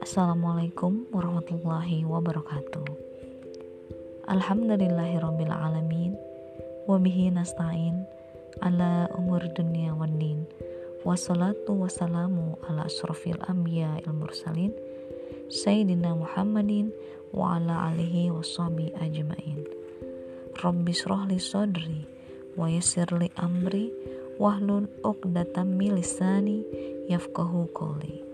Assalamualaikum warahmatullahi wabarakatuh. Alhamdulillahirabbil alamin Wabihi nasta'in. Ala umur dunia wad din. Wassalatu wassalamu ala asrafil anbiya il mursalin. Sayyidina Muhammadin Wa ala alihi wassabi ajmain. Rabbi srohli sodri Wa yasirli amri Wahlun uqdatam milisani Yafkahu qoli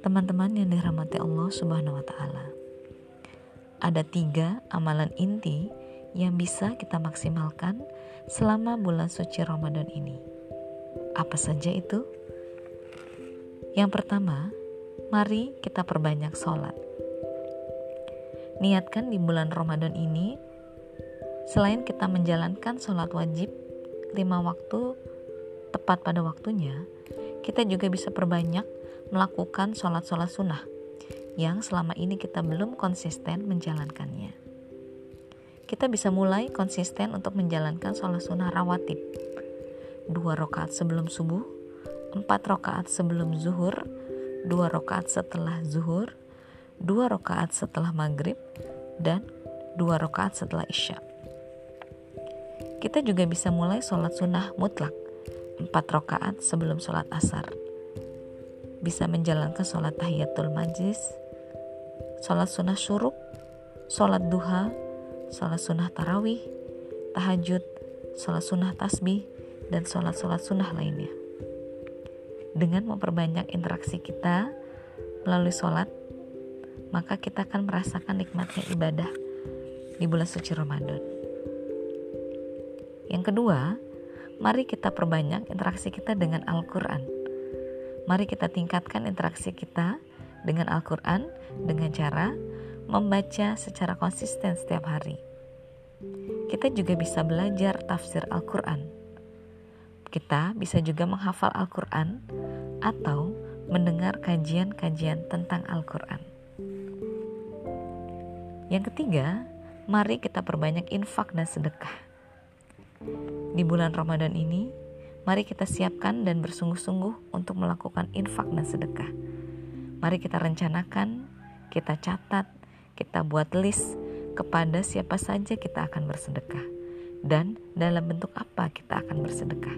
Teman-teman yang dirahmati Allah Subhanahu wa Ta'ala, ada tiga amalan inti yang bisa kita maksimalkan selama bulan suci Ramadan ini. Apa saja itu? Yang pertama, mari kita perbanyak sholat. Niatkan di bulan Ramadan ini, selain kita menjalankan sholat wajib lima waktu tepat pada waktunya, kita juga bisa perbanyak melakukan sholat-sholat sunnah yang selama ini kita belum konsisten menjalankannya. Kita bisa mulai konsisten untuk menjalankan sholat sunnah rawatib. Dua rakaat sebelum subuh, empat rakaat sebelum zuhur, dua rakaat setelah zuhur, dua rakaat setelah maghrib, dan dua rakaat setelah isya. Kita juga bisa mulai sholat sunnah mutlak, empat rakaat sebelum sholat asar bisa menjalankan sholat tahiyatul majlis, sholat sunnah syuruk, sholat duha, sholat sunnah tarawih, tahajud, sholat sunnah tasbih, dan sholat-sholat sunnah lainnya. Dengan memperbanyak interaksi kita melalui sholat, maka kita akan merasakan nikmatnya ibadah di bulan suci Ramadan. Yang kedua, mari kita perbanyak interaksi kita dengan Al-Quran Mari kita tingkatkan interaksi kita dengan Al-Quran dengan cara membaca secara konsisten setiap hari. Kita juga bisa belajar tafsir Al-Quran. Kita bisa juga menghafal Al-Quran atau mendengar kajian-kajian tentang Al-Quran. Yang ketiga, mari kita perbanyak infak dan sedekah. Di bulan Ramadan ini, Mari kita siapkan dan bersungguh-sungguh untuk melakukan infak dan sedekah. Mari kita rencanakan, kita catat, kita buat list kepada siapa saja kita akan bersedekah dan dalam bentuk apa kita akan bersedekah.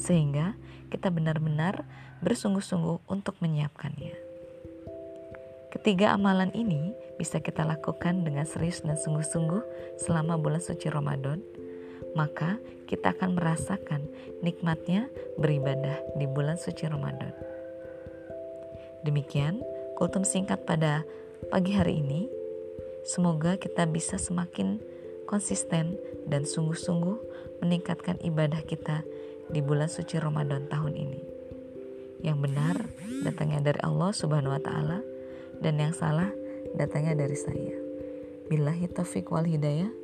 Sehingga kita benar-benar bersungguh-sungguh untuk menyiapkannya. Ketiga amalan ini bisa kita lakukan dengan serius dan sungguh-sungguh selama bulan suci Ramadan maka kita akan merasakan nikmatnya beribadah di bulan suci Ramadan. Demikian kultum singkat pada pagi hari ini. Semoga kita bisa semakin konsisten dan sungguh-sungguh meningkatkan ibadah kita di bulan suci Ramadan tahun ini. Yang benar datangnya dari Allah Subhanahu wa taala dan yang salah datangnya dari saya. Billahi taufik wal hidayah.